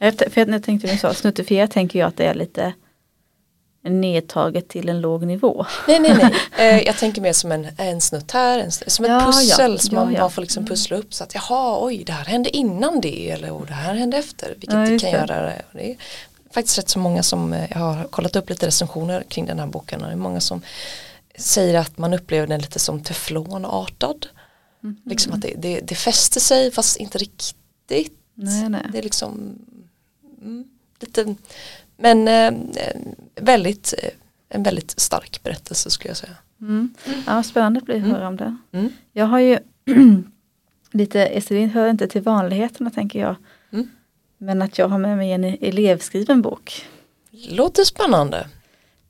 För jag tänkte du sa snuttifierat tänker jag att det är lite nedtaget till en låg nivå. Nej, nej, nej. Eh, jag tänker mer som en, en snutt här, en, som ett ja, pussel ja, som man, ja, man får liksom mm. pussla upp så att jaha, oj, det här hände innan det eller oh, det här hände efter. Vilket ja, det kan det. göra. Det är faktiskt rätt så många som, eh, jag har kollat upp lite recensioner kring den här boken och det är många som säger att man upplever den lite som teflonartad. Mm. Liksom att det, det, det fäster sig fast inte riktigt. Nej, nej. Det är liksom lite men eh, väldigt, eh, en väldigt stark berättelse skulle jag säga. Mm. Ja, spännande blir att mm. höra om det. Mm. Jag har ju lite, Esselin hör inte till vanligheterna tänker jag. Mm. Men att jag har med mig en elevskriven bok. Låter spännande.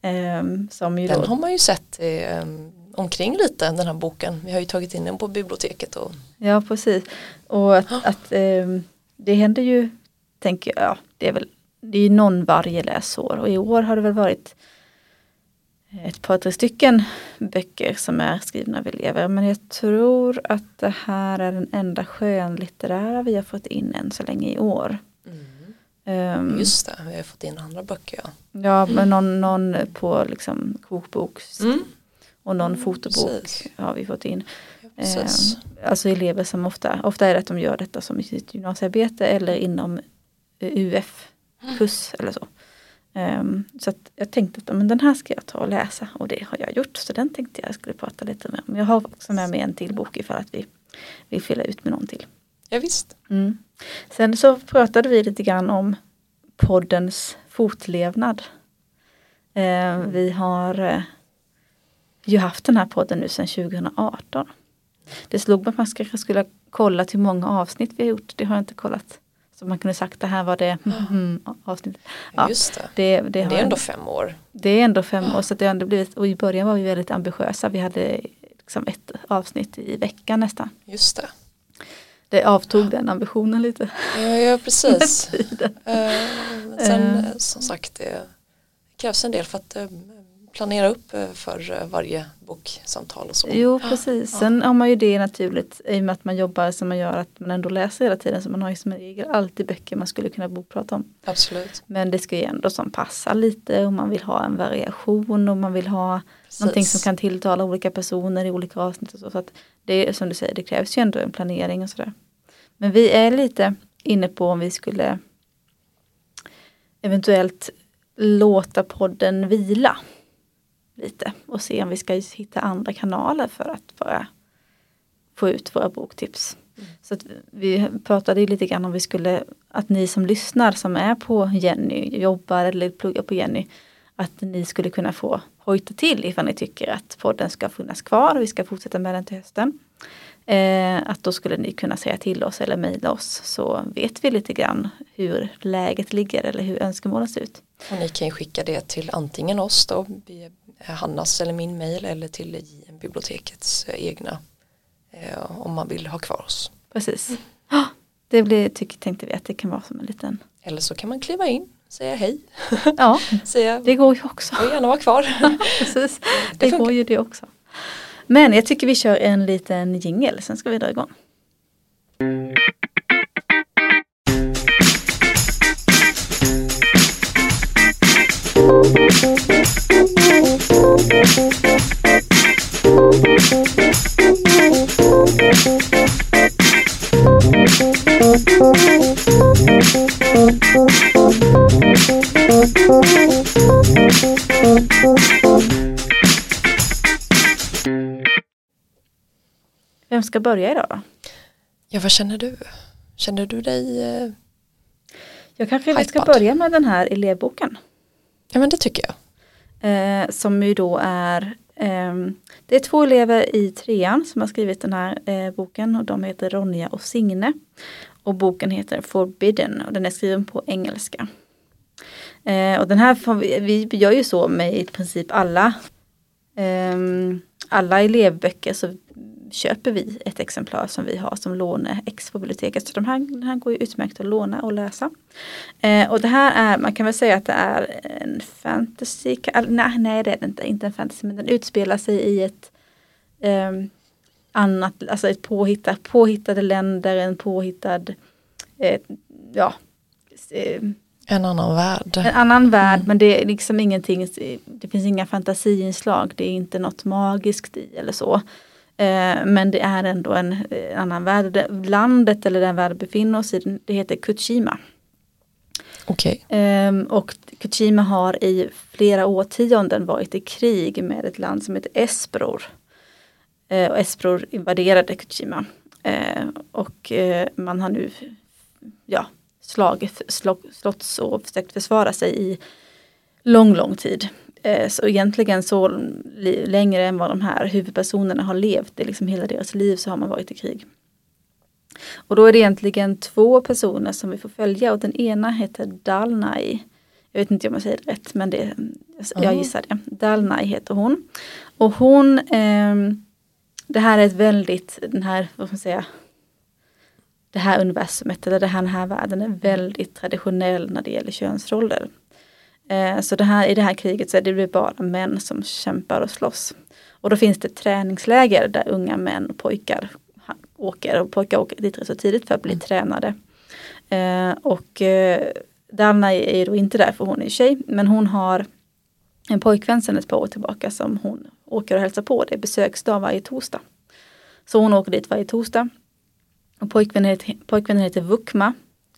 Um, den då... har man ju sett um, omkring lite den här boken. Vi har ju tagit in den på biblioteket. Och... Ja precis. Och att, att um, det händer ju, tänker jag, ja, det är väl det är någon varje läsår och i år har det väl varit ett par, tre stycken böcker som är skrivna av elever. Men jag tror att det här är den enda skönlitterära vi har fått in än så länge i år. Mm. Um, Just det, vi har fått in andra böcker. Ja, ja men någon, någon på liksom kokbok mm. och någon mm, fotobok har vi fått in. Ja, um, alltså elever som ofta, ofta är det att de gör detta som i sitt gymnasiearbete eller inom UF kurs eller så. Um, så jag tänkte att men den här ska jag ta och läsa och det har jag gjort. Så den tänkte jag skulle prata lite med om. Jag har också med mig en till bok ifall att vi vill fylla ut med någon till. Ja, visst. Mm. Sen så pratade vi lite grann om poddens fortlevnad. Uh, vi har uh, ju haft den här podden nu sedan 2018. Det slog mig att man kanske skulle kolla till många avsnitt vi har gjort. Det har jag inte kollat. Så man kunde sagt det här var det mm, avsnittet. Ja, Just det. Det, det, det är ändå fem år. Det är ändå fem år så det har ändå blivit, och i början var vi väldigt ambitiösa. Vi hade liksom ett avsnitt i veckan nästan. Just det. Det avtog den ambitionen lite. Ja, ja precis. uh, sen uh. som sagt det krävs en del för att uh, planera upp eh, för eh, varje boksamtal och så. Jo precis, sen har man ju det naturligt i och med att man jobbar som man gör att man ändå läser hela tiden så man har ju som regel alltid böcker man skulle kunna bokprata om. Absolut. Men det ska ju ändå som passa lite och man vill ha en variation och man vill ha precis. någonting som kan tilltala olika personer i olika avsnitt. Och så, så att det är som du säger, det krävs ju ändå en planering och sådär. Men vi är lite inne på om vi skulle eventuellt låta podden vila lite och se om vi ska hitta andra kanaler för att bara få ut våra boktips. Mm. Så vi pratade lite grann om vi skulle, att ni som lyssnar som är på Jenny, jobbar eller pluggar på Jenny, att ni skulle kunna få hojta till ifall ni tycker att podden ska finnas kvar och vi ska fortsätta med den till hösten. Eh, att då skulle ni kunna säga till oss eller mejla oss så vet vi lite grann hur läget ligger eller hur önskemålen ser ut. Och ni kan ju skicka det till antingen oss då, Hannas eller min mejl eller till bibliotekets egna eh, om man vill ha kvar oss. Precis. Det blir, tyck, tänkte vi att det kan vara som en liten Eller så kan man kliva in, säga hej. Ja, säga, det går ju också. Och gärna vara kvar. Precis, det, det går ju det också. Men jag tycker vi kör en liten jingel, sen ska vi dra igång. Vem ska börja idag då? Ja, vad känner du? Känner du dig eh, Jag kanske ska börja med den här elevboken. Ja, men det tycker jag. Eh, som ju då är eh, Det är två elever i trean som har skrivit den här eh, boken och de heter Ronja och Signe. Och boken heter Forbidden och den är skriven på engelska. Eh, och den här, vi, vi gör ju så med i princip alla eh, alla elevböcker så köper vi ett exemplar som vi har som låne-ex på biblioteket. Så de här, den här går ju utmärkt att låna och läsa. Eh, och det här är, man kan väl säga att det är en fantasy, nej, nej det är det inte, inte en fantasy men den utspelar sig i ett eh, annat, alltså ett påhittat, påhittade länder, en påhittad eh, ja, eh, en annan värld. En annan värld mm. men det är liksom ingenting, det finns inga fantasiinslag, det är inte något magiskt i eller så. Eh, men det är ändå en, en annan värld. Landet eller den värld vi befinner oss i, det heter Kuchima. Okay. Eh, och Kuchima har i flera årtionden varit i krig med ett land som heter Espror. Eh, och Espror invaderade Kuchima. Eh, och eh, man har nu ja, slagit, slått och försökt försvara sig i lång, lång tid. Så egentligen så längre än vad de här huvudpersonerna har levt, i liksom hela deras liv så har man varit i krig. Och då är det egentligen två personer som vi får följa och den ena heter Dalnai. Jag vet inte om jag säger det rätt men det, jag gissar det. Dalnai heter hon. Och hon, eh, det här är ett väldigt, den här, vad ska man säga, det här universumet eller den här världen är väldigt traditionell när det gäller könsroller. Eh, så det här, i det här kriget så är det bara män som kämpar och slåss. Och då finns det träningsläger där unga män och pojkar åker och pojkar åker dit så tidigt för att bli mm. tränade. Eh, och eh, Dalna är då inte där för hon är tjej men hon har en pojkvän sedan ett par år tillbaka som hon åker och hälsar på. Det är besöksdag varje torsdag. Så hon åker dit varje torsdag och pojkvännen, heter, pojkvännen heter Vukma.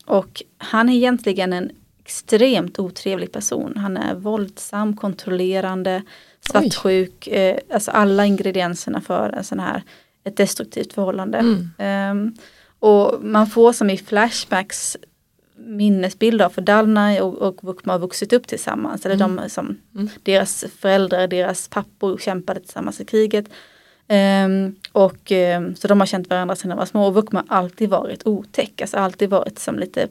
Och han är egentligen en extremt otrevlig person. Han är våldsam, kontrollerande, svartsjuk. Eh, alltså alla ingredienserna för en sån här, ett destruktivt förhållande. Mm. Um, och man får som i flashbacks minnesbilder för Dalnai och, och Vukma har vuxit upp tillsammans. Eller mm. de som, mm. Deras föräldrar, deras pappor kämpade tillsammans i kriget. Um, och um, så de har känt varandra sedan de var små och Vukma har alltid varit otäck, alltså alltid varit som lite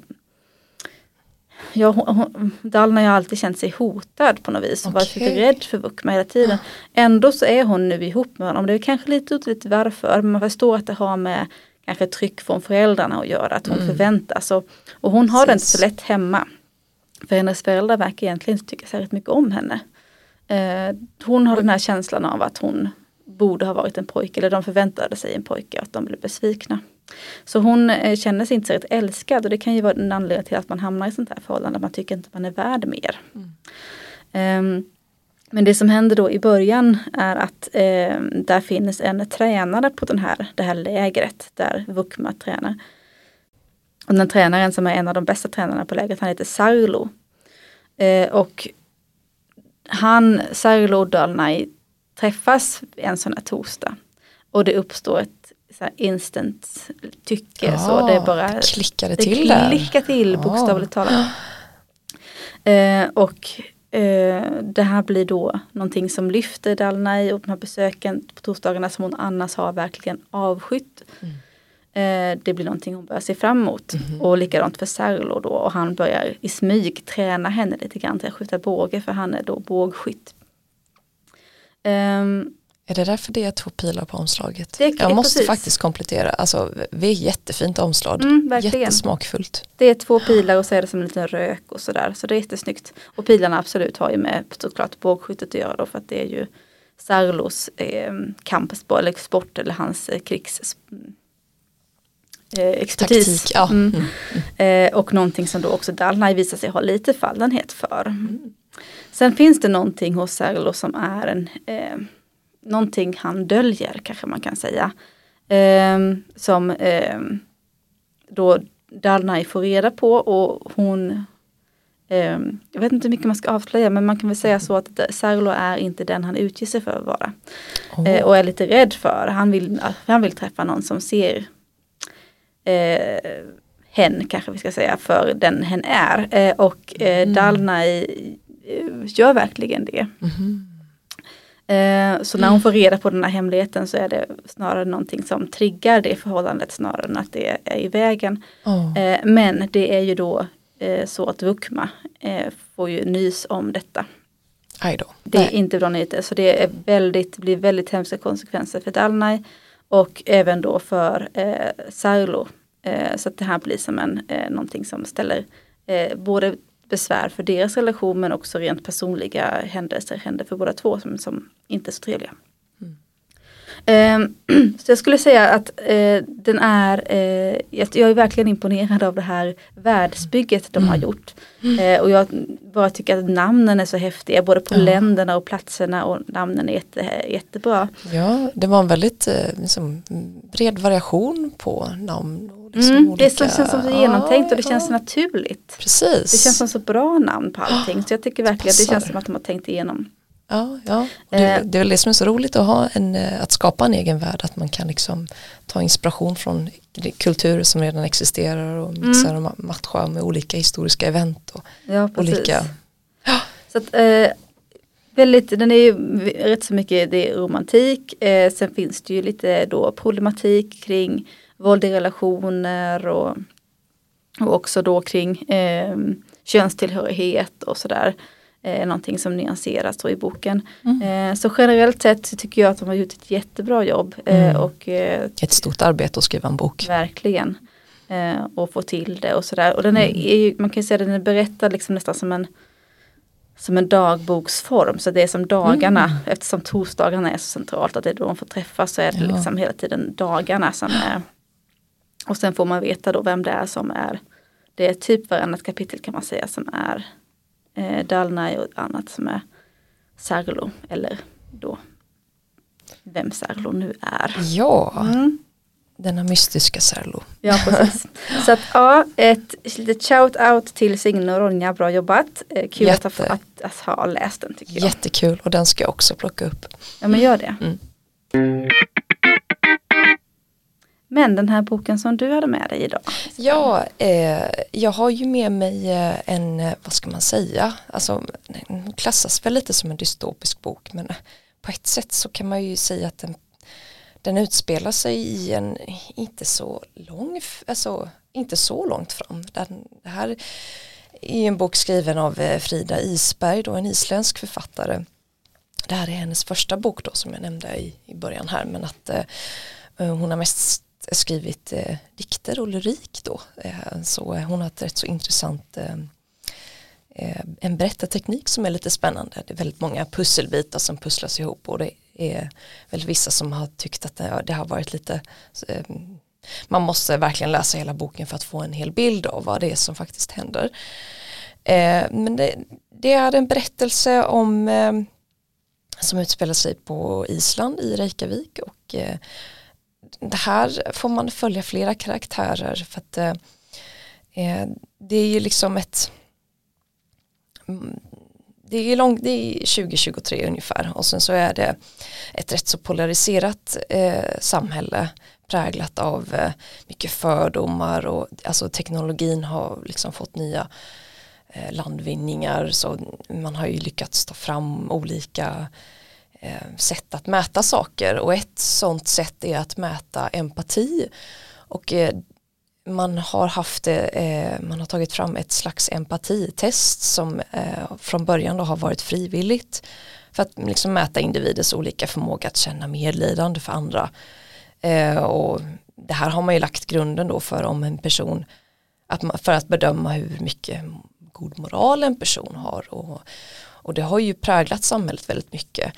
Ja, hon, Dalna har alltid känt sig hotad på något vis och okay. varit lite rädd för Vukma hela tiden. Ändå så är hon nu ihop med honom. Det är kanske lite otydligt varför, men man förstår att det har med kanske tryck från föräldrarna att göra, att hon mm. förväntas. Och, och hon har det inte så lätt hemma. För hennes föräldrar verkar egentligen inte tycka särskilt mycket om henne. Eh, hon har den här känslan av att hon borde ha varit en pojke eller de förväntade sig en pojke och att de blev besvikna. Så hon eh, känner sig inte så älskad och det kan ju vara en anledning till att man hamnar i sånt här förhållande, man tycker inte man är värd mer. Mm. Um, men det som händer då i början är att eh, där finns en tränare på den här, det här lägret där Vukma tränar. Och den tränaren som är en av de bästa tränarna på lägret, han heter Sarlo. Eh, och han, Sarlo och Dalnai träffas en sån här torsdag. Och det uppstår ett så instant tycke. Ja, så det är bara klickade till det klickar till bokstavligt ja. talat. Eh, och det här blir då någonting som lyfter Dalnai och de här besöken på torsdagarna som hon annars har verkligen avskytt. Mm. Eh, det blir någonting hon börjar se fram emot. Mm. Och likadant för Serlo då och han börjar i smyg träna henne lite grann till att skjuta båge för han är då bågskytt. Um, är det därför det är två pilar på omslaget? Det, jag måste precis. faktiskt komplettera, alltså det är jättefint omslag, mm, jättesmakfullt. Det är två pilar och så är det som en liten rök och sådär, så det är jättesnyggt. Och pilarna absolut har ju med såklart bågskyttet att göra då för att det är ju Sarlos eh, kampsport eller sport eller hans eh, krigs eh, expertis. Taktik, ja. Mm. Mm. mm. Eh, och någonting som då också Dalnai visar sig ha lite fallenhet för. Mm. Sen finns det någonting hos Serlo som är en, eh, någonting han döljer kanske man kan säga. Eh, som eh, då Dalnai får reda på och hon eh, jag vet inte hur mycket man ska avslöja men man kan väl säga så att Serlo är inte den han utger sig för att vara. Oh. och är lite rädd för. Han vill, han vill träffa någon som ser eh, hen kanske vi ska säga för den hen är. Eh, och eh, mm. Dalnai gör verkligen det. Mm. Så när hon får reda på den här hemligheten så är det snarare någonting som triggar det förhållandet snarare än att det är i vägen. Oh. Men det är ju då eh, så att Vukma får ju nys om detta. Det är inte bra nyheter så det är väldigt, blir väldigt hemska konsekvenser för Dalnai och även då för eh, Sarlo. Eh, så att det här blir som en, eh, någonting som ställer eh, både besvär för deras relation men också rent personliga händelser händer för båda två som, som inte är så trevliga. Um, så jag skulle säga att uh, den är, uh, jag är verkligen imponerad av det här världsbygget de mm. har gjort. Uh, och jag bara tycker att namnen är så häftiga, både på ja. länderna och platserna och namnen är jätte, jättebra. Ja, det var en väldigt liksom, bred variation på namn. Liksom mm, olika... Det känns som så genomtänkt och det känns naturligt. Precis. Det känns som så bra namn på allting. Så jag tycker verkligen att det känns som att de har tänkt igenom. Ja, ja. Det, eh. det är väl det som är så roligt att, ha en, eh, att skapa en egen värld, att man kan liksom ta inspiration från kulturer som redan existerar och mixa mm. och matcha med olika historiska event. Och ja, olika. Så att, eh, väldigt, den är ju rätt så mycket det är romantik, eh, sen finns det ju lite då problematik kring våld i relationer och, och också då kring eh, könstillhörighet och sådär eh, någonting som nyanseras då i boken. Mm. Eh, så generellt sett tycker jag att de har gjort ett jättebra jobb. Eh, mm. och, eh, ett stort arbete att skriva en bok. Verkligen. Eh, och få till det och sådär. Och den är, mm. är, man kan säga att den är berättad liksom nästan som en som en dagboksform. Så det är som dagarna, mm. eftersom torsdagarna är så centralt att det är då de får träffas så är det ja. liksom hela tiden dagarna som är. Och sen får man veta då vem det är som är, det är typ varannat kapitel kan man säga som är eh, Dalnai och annat som är Serlo eller då vem Serlo nu är. Ja, mm. denna mystiska Serlo. Ja, precis. Så att ja, ett litet shout out till Signe och Ronja, bra jobbat. Eh, kul Jätte. att, att, att, ha läst den tycker jag. Jättekul och den ska jag också plocka upp. Ja men gör det. Mm. Men den här boken som du hade med dig idag? Ja, eh, jag har ju med mig eh, en, vad ska man säga, alltså den klassas väl lite som en dystopisk bok men eh, på ett sätt så kan man ju säga att den, den utspelar sig i en inte så lång, alltså inte så långt fram. Den, det här är en bok skriven av eh, Frida Isberg, då en isländsk författare. Det här är hennes första bok då som jag nämnde i, i början här men att eh, hon har mest skrivit eh, dikter och lyrik då. Eh, så eh, hon har ett rätt så intressant eh, eh, en berättarteknik som är lite spännande. Det är väldigt många pusselbitar som pusslas ihop och det är väl vissa som har tyckt att det, det har varit lite eh, man måste verkligen läsa hela boken för att få en hel bild av vad det är som faktiskt händer. Men det, det, är en berättelse om som utspelar sig på Island i Reykjavik och här får man följa flera karaktärer för att eh, eh det är ju liksom ett mm, det är, lång, det är 2023 ungefär och sen så är det ett rätt så polariserat eh, samhälle präglat av eh, mycket fördomar och alltså teknologin har liksom fått nya eh, landvinningar så man har ju lyckats ta fram olika eh, Eh, sätt att mäta saker. Och ett sånt sätt är att mäta empati. Och eh, man har haft eh, man har tagit fram ett slags empatitest som från början då har varit frivilligt. För att liksom mäta individers olika förmåga att känna medlidande för andra. Och det här har man ju lagt grunden då för om en person att man, för att bedöma hur mycket god moral en person har. Och, och det har ju präglat samhället väldigt mycket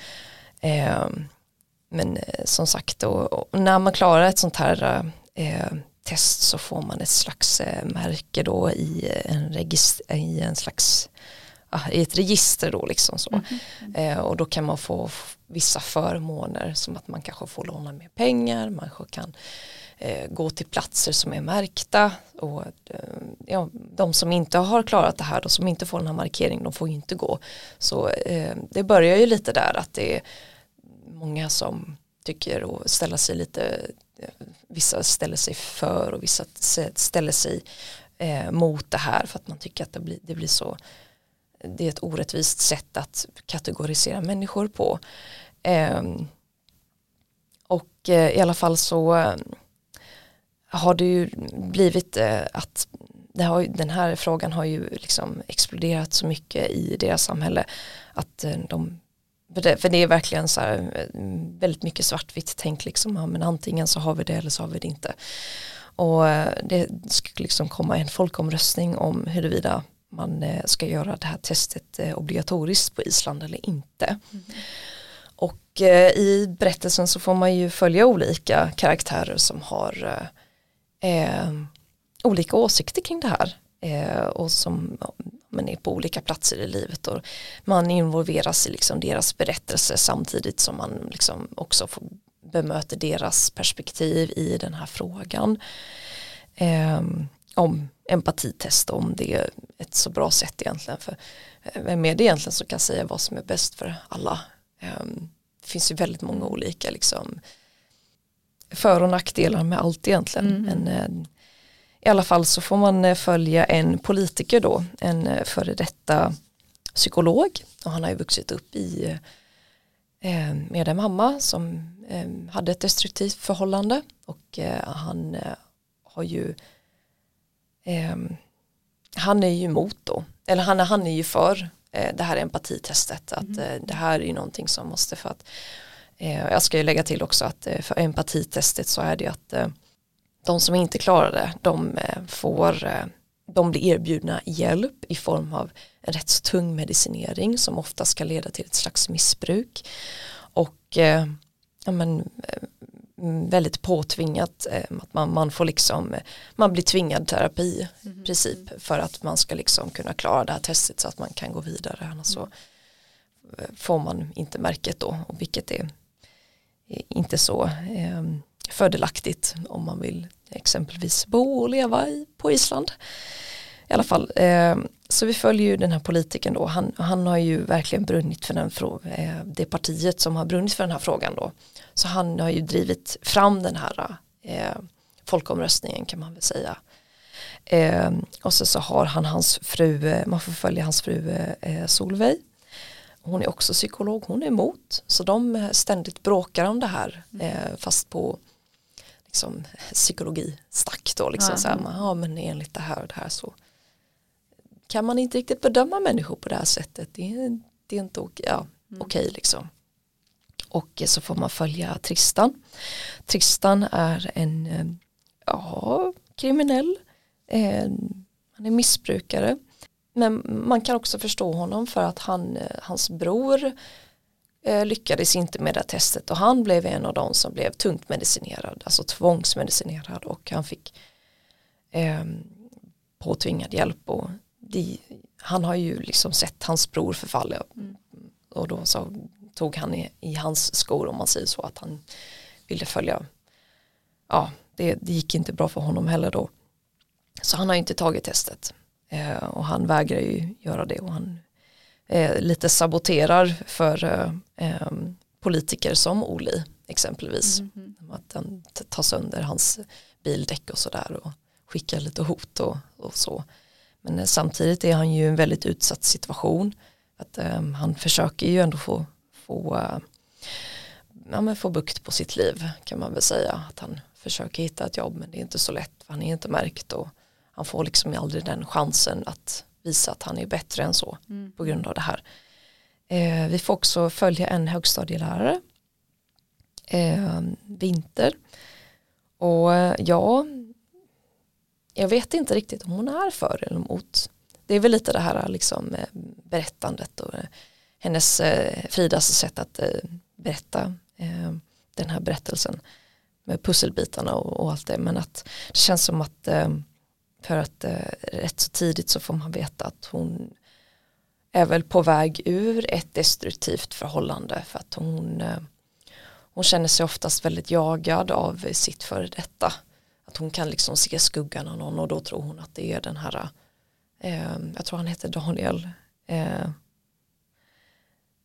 men eh, som sagt, och, och, när man klarar ett sånt här eh, test så får man ett slags eh, märke då i en, register, i en slags i ett register då liksom så. Mm -hmm. och då kan man få vissa förmåner som att man kanske får låna mer pengar, man kanske kan eh, gå till platser som är märkta och eh, ja, de som inte har klarat det här, de som inte får den här markeringen, de får ju inte gå. Så eh, det börjar ju lite där att det är många som tycker och ställer sig lite, vissa ställer sig för och vissa ställer sig eh, mot det här för att man tycker att det blir, det blir så det är ett orättvist sätt att kategorisera människor på. Eh, och eh, i alla fall så eh, har det ju blivit eh, att har, den här frågan har ju liksom exploderat så mycket i deras samhälle att eh, de för det, för det är verkligen så här eh, väldigt mycket svartvitt tänk liksom, ja, men antingen så har vi det eller så har vi det inte. Och eh, det ska liksom komma en folkomröstning om huruvida man eh, ska göra det här testet obligatoriskt på Island eller inte. Mm. Och i berättelsen så får man ju följa olika karaktärer som har eh, olika åsikter kring det här och som man är på olika platser i livet och man involveras i liksom deras berättelse samtidigt som man liksom också får bemöter deras perspektiv i den här frågan. Eh, om empatitest om det är ett så bra sätt egentligen för eh, vem är det egentligen som kan säga vad som är bäst för alla. Eh, det finns ju väldigt många olika liksom för och nackdelar med allt egentligen. Mm. Men, eh, I alla fall så får man eh, följa en politiker då, en eh, före detta psykolog. Och han har ju vuxit upp i med en mamma som hade ett destruktivt förhållande. Och han har ju han är ju emot då, eller han, han är ju för det här empatitestet. Att mm. det här är ju någonting som måste för att Eh, jag ska ju lägga till också att eh, för empatitestet så är det att eh, de som inte klarar det de får de blir erbjudna hjälp i form av en rätt så tung medicinering som ofta ska leda till ett slags missbruk och ja, men, väldigt påtvingat att man, man får liksom man blir tvingad terapi i mm. princip för att man ska liksom kunna klara det här testet så att man kan gå vidare annars så får man inte märket då och vilket är inte så eh, fördelaktigt om man vill exempelvis bo och leva i, på Island. I alla fall, eh, så vi följer ju den här politikern då, han, han har ju verkligen brunnit för den frågan, eh, det partiet som har brunnit för den här frågan då. Så han har ju drivit fram den här eh, folkomröstningen kan man väl säga. Eh, och så, så har han hans fru, eh, man får följa hans fru eh, eh Solveig hon är också psykolog, hon är emot. Så de eh, ständigt bråkar om det här eh, fast på liksom, psykologistack då. Liksom, ja. så här, man, ja men enligt det här och det här så kan man inte riktigt bedöma människor på det här sättet. Det är, det är inte okej, ja, mm. okej liksom. Och så får man följa Tristan. Tristan är en eh, ja, kriminell, eh, han är missbrukare men man kan också förstå honom för att han, eh, hans bror lyckades inte med det testet och han blev en av de som blev tungt medicinerad, alltså tvångsmedicinerad och han fick eh, påtvingad hjälp och de, han har ju liksom sett hans bror förfalla. Mm. och då så tog han i, i, hans skor om man säger så att han ville följa. Ja det, det gick inte bra för honom heller då. Så han har inte tagit testet. Eh, och han vägrar ju göra det och han eh, lite saboterar för eh, ehm, politiker som Oli exempelvis. Mm. Att den tar sönder hans bildäck och sådär och skickar lite hot och, och så. Men eh, samtidigt är han ju i en väldigt utsatt situation. Att, um, han försöker ju ändå få, få, uh, ja, men få bukt på sitt liv kan man väl säga. Att han försöker hitta ett jobb men det är inte så lätt för han är inte märkt och han får liksom aldrig den chansen att visa att han är bättre än så mm. på grund av det här. Eh, vi får också följa en högstadielärare eh, vinter och eh, ja jag vet inte riktigt om hon är för eller emot det är väl lite det här liksom eh, berättandet och eh, hennes eh, Fridas sätt att berätta den här berättelsen med pusselbitarna och, och, allt det men att det känns som att för att eh, rätt så tidigt så får man veta att hon är väl på väg ur ett destruktivt förhållande för att hon, eh, hon känner sig oftast väldigt jagad av sitt före detta. Att hon kan liksom se skuggan av någon och då tror hon att det är den här, eh, jag tror han heter Daniel, eh,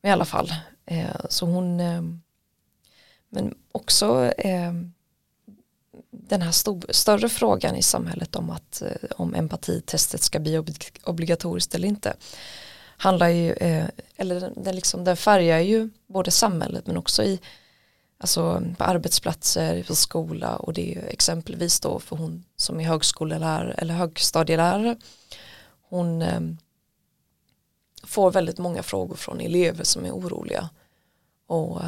i alla fall. Eh, så hon, eh, men också eh, den här stor, större frågan i samhället om att eh, om empatitestet ska bli obligatoriskt eller inte handlar ju, eh, eller den, liksom, den färgar ju både samhället men också i alltså på arbetsplatser, på skola och det är ju exempelvis då för hon som är högskolelärare eller högstadielärare hon eh, får väldigt många frågor från elever som är oroliga och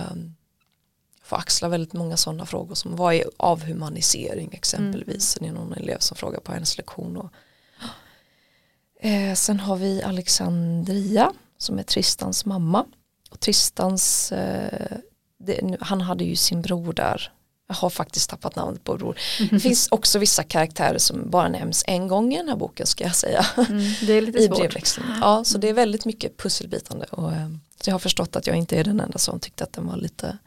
får axla väldigt många sådana frågor som vad är avhumanisering exempelvis. Mm. Det är någon elev som frågar på hennes lektion. Och, eh, sen har vi Alexandria som är Tristans mamma. och Tristans, eh, det, han hade ju sin bror där. Jag har faktiskt tappat namnet på bror. Det finns också vissa karaktärer som bara nämns en gång i den här boken ska jag säga. Mm, det är lite I svårt. Ja, så det är väldigt mycket pusselbitande. Och, eh, så jag har förstått att jag inte är den enda som tyckte att den var lite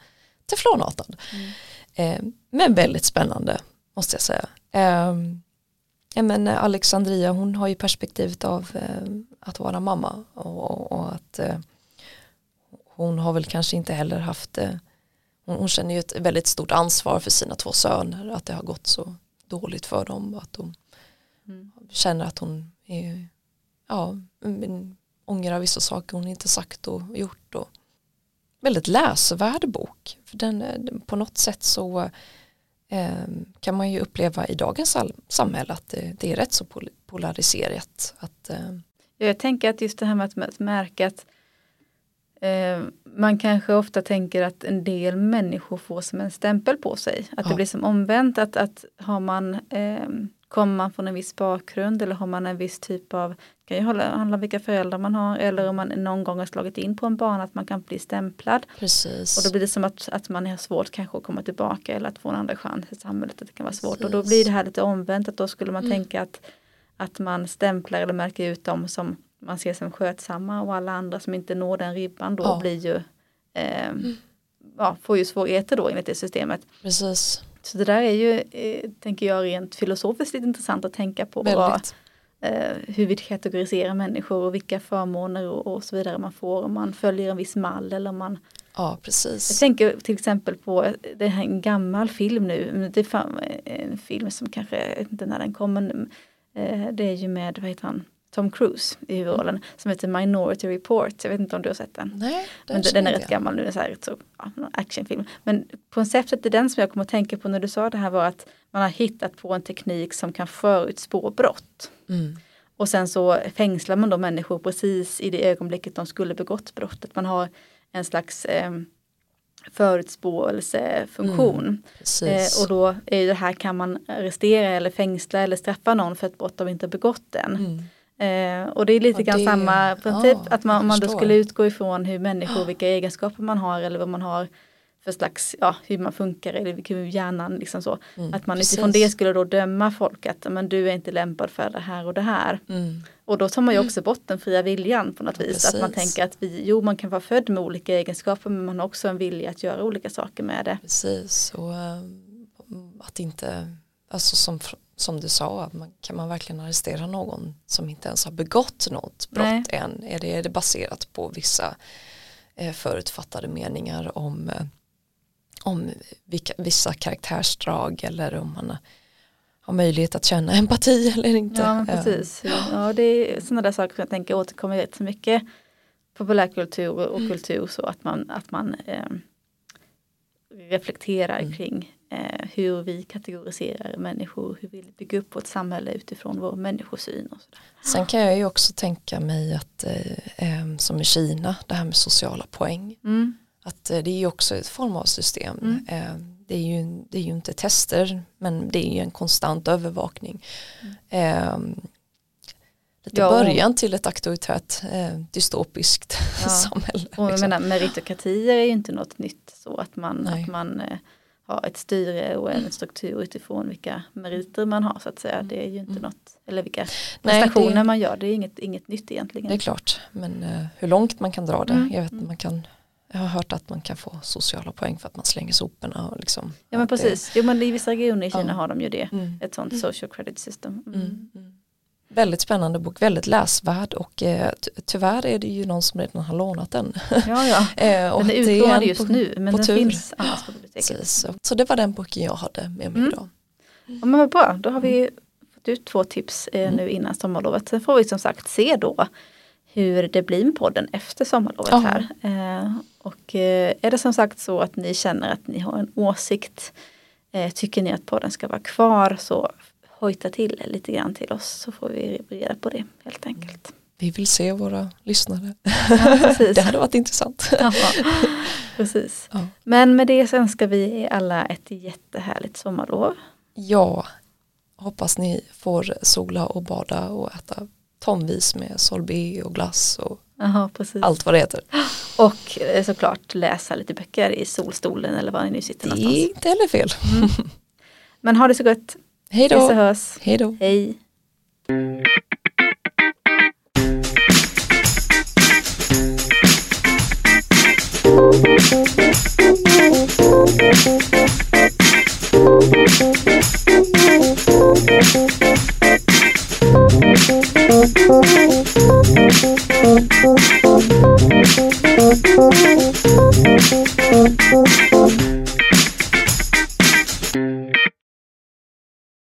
teflonartad. Mm. Eh, men väldigt spännande måste jag säga. Eh, ja, men eh, Alexandria hon har ju perspektivet av eh, att vara mamma och, och att eh, hon har väl kanske inte heller haft eh, hon, hon, känner ju ett väldigt stort ansvar för sina två söner att det har gått så dåligt för dem och att hon mm. känner att hon är ja, ångrar vissa saker hon inte sagt och gjort och väldigt läsvärd bok. För den, på något sätt så eh, kan man ju uppleva i dagens samhälle att det, det är rätt så polariserat. Att, eh, jag tänker att just det här med att märka att eh, man kanske ofta tänker att en del människor får som en stämpel på sig. Att ja. det blir som omvänt att, att har man eh, Kommer man från en viss bakgrund eller har man en viss typ av, kan ju handla om vilka föräldrar man har eller om man någon gång har slagit in på en bana att man kan bli stämplad. Precis. Och då blir det som att, att man har svårt kanske att komma tillbaka eller att få en andra chans i samhället. Att det kan vara svårt Precis. och då blir det här lite omvänt att då skulle man mm. tänka att, att man stämplar eller märker ut dem som man ser som skötsamma och alla andra som inte når den ribban då ja. blir ju eh, mm. ja, får ju svårigheter då enligt det systemet. Precis. Så det där är ju, eh, tänker jag, rent filosofiskt lite intressant att tänka på. Vad, eh, hur vi kategoriserar människor och vilka förmåner och, och, så vidare man får om man följer en viss mall eller om man Ja, precis. Jag tänker till exempel på, det här en gammal film nu, det är en film som kanske, jag vet inte när den kom, men eh, det är ju med, vad heter han, Tom Cruise i huvudrollen som heter Minority Report. Jag vet inte om du har sett den. Nej, den, Men den är rätt gammal nu, så här, så, ja, actionfilm. Men konceptet i den som jag kommer att tänka på när du sa det här var att man har hittat på en teknik som kan förutspå brott. Mm. Och sen så fängslar man då människor precis i det ögonblicket de skulle begått brottet. Man har en slags eh, förutspåelsefunktion. Mm, eh, och då är det här kan man arrestera eller fängsla eller straffa någon för ett brott de inte begått än. Mm. Eh, och det är lite grann samma princip, ja, att man, om man då skulle utgå ifrån hur människor, vilka egenskaper man har eller vad man har för slags, ja, hur man funkar eller hur hjärnan liksom så. Mm, att man precis. utifrån det skulle då döma folk att men du är inte lämpad för det här och det här. Mm. Och då tar man ju också bort den fria viljan på något ja, vis. Precis. Att man tänker att vi, jo man kan vara född med olika egenskaper men man har också en vilja att göra olika saker med det. Precis, och um, att inte, alltså som som du sa, kan man verkligen arrestera någon som inte ens har begått något brott Nej. än? Är det, är det baserat på vissa eh, förutfattade meningar om, eh, om vilka, vissa karaktärsdrag eller om man har möjlighet att känna empati eller inte? Ja, precis. Ja, det är sådana där saker som jag tänker återkommer rätt så mycket populärkultur och mm. kultur så att man, att man eh, reflekterar mm. kring eh, hur vi kategoriserar människor, hur vi bygger upp vårt samhälle utifrån vår människosyn. Och sådär. Sen kan jag ju också tänka mig att eh, eh, som i Kina, det här med sociala poäng, mm. att eh, det är ju också ett form av system. Mm. Eh, det, är ju, det är ju inte tester men det är ju en konstant övervakning. Mm. Eh, lite ja, början till ett auktoritärt eh, dystopiskt ja. samhälle. Och liksom. menar, meritokratier är ju inte något nytt så att man, att man eh, ha ett styre och en struktur utifrån vilka meriter man har så att säga. Det är ju inte mm. något, eller vilka prestationer Nej, det, man gör, det är inget, inget nytt egentligen. Det är klart, men uh, hur långt man kan dra det, mm. jag, vet, man kan, jag har hört att man kan få sociala poäng för att man slänger soporna. Och liksom, ja men precis, det, jo men i vissa regioner i Kina ja. har de ju det, mm. ett sånt mm. social credit system. Mm. Mm. Väldigt spännande bok, väldigt läsvärd och eh, tyvärr är det ju någon som redan har lånat den. Ja, ja. eh, den är utlånad just på, nu men den tur. finns annars på biblioteket. Så, det var den boken jag hade med mig mm. idag. Ja, men vad bra, då har vi fått ut två tips eh, mm. nu innan sommarlovet. Sen får vi som sagt se då hur det blir med podden efter sommarlovet ja. här. Eh, och är det som sagt så att ni känner att ni har en åsikt Tycker ni att podden ska vara kvar så hojta till lite grann till oss så får vi reda på det helt enkelt. Vi vill se våra lyssnare. Ja, det hade varit intressant. Ja, precis. Ja. Men med det så önskar vi alla ett jättehärligt sommarlov. Ja, hoppas ni får sola och bada och äta tonvis med sorbet och glass och Aha, allt vad det heter. Och eh, såklart läsa lite böcker i solstolen eller var ni nu sitter någonstans. Det är inte heller fel. Mm. Men ha det så gott. Hej då. Hej då. Hej. Thank